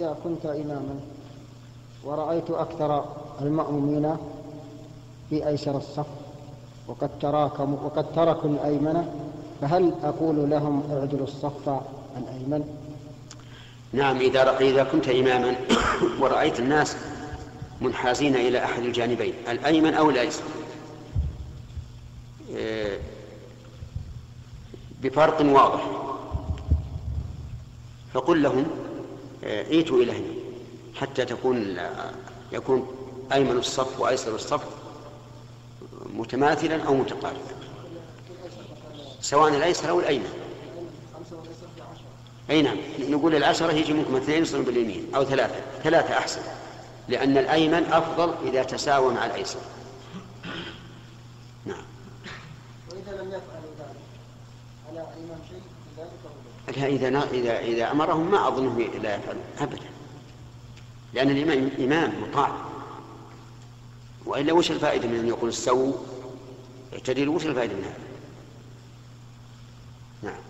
إذا كنت إماما ورأيت أكثر المأمومين في أيسر الصف وقد تراكم وقد تركوا الأيمن فهل أقول لهم اعدلوا الصف الأيمن؟ نعم إذا إذا كنت إماما ورأيت الناس منحازين إلى أحد الجانبين الأيمن أو الأيسر إيه، بفرق واضح فقل لهم ائتوا إلى هنا حتى تكون يكون أيمن الصف وأيسر الصف متماثلا أو متقاربا سواء الأيسر أو الأيمن. أي نعم نقول العشرة يجي منكم اثنين يصلون باليمين أو ثلاثة ثلاثة أحسن لأن الأيمن أفضل إذا تساوى مع الأيسر. نعم. وإذا لم يفعلوا ذلك على الإمام شيء؟ إذا إذا إذا أمرهم ما أظنه لا يفعل أبدا. لأن الإمام إمام مطاع. وإلا وش الفائدة من أن يقول استووا؟ اعتدلوا وش الفائدة من هذا؟ نعم.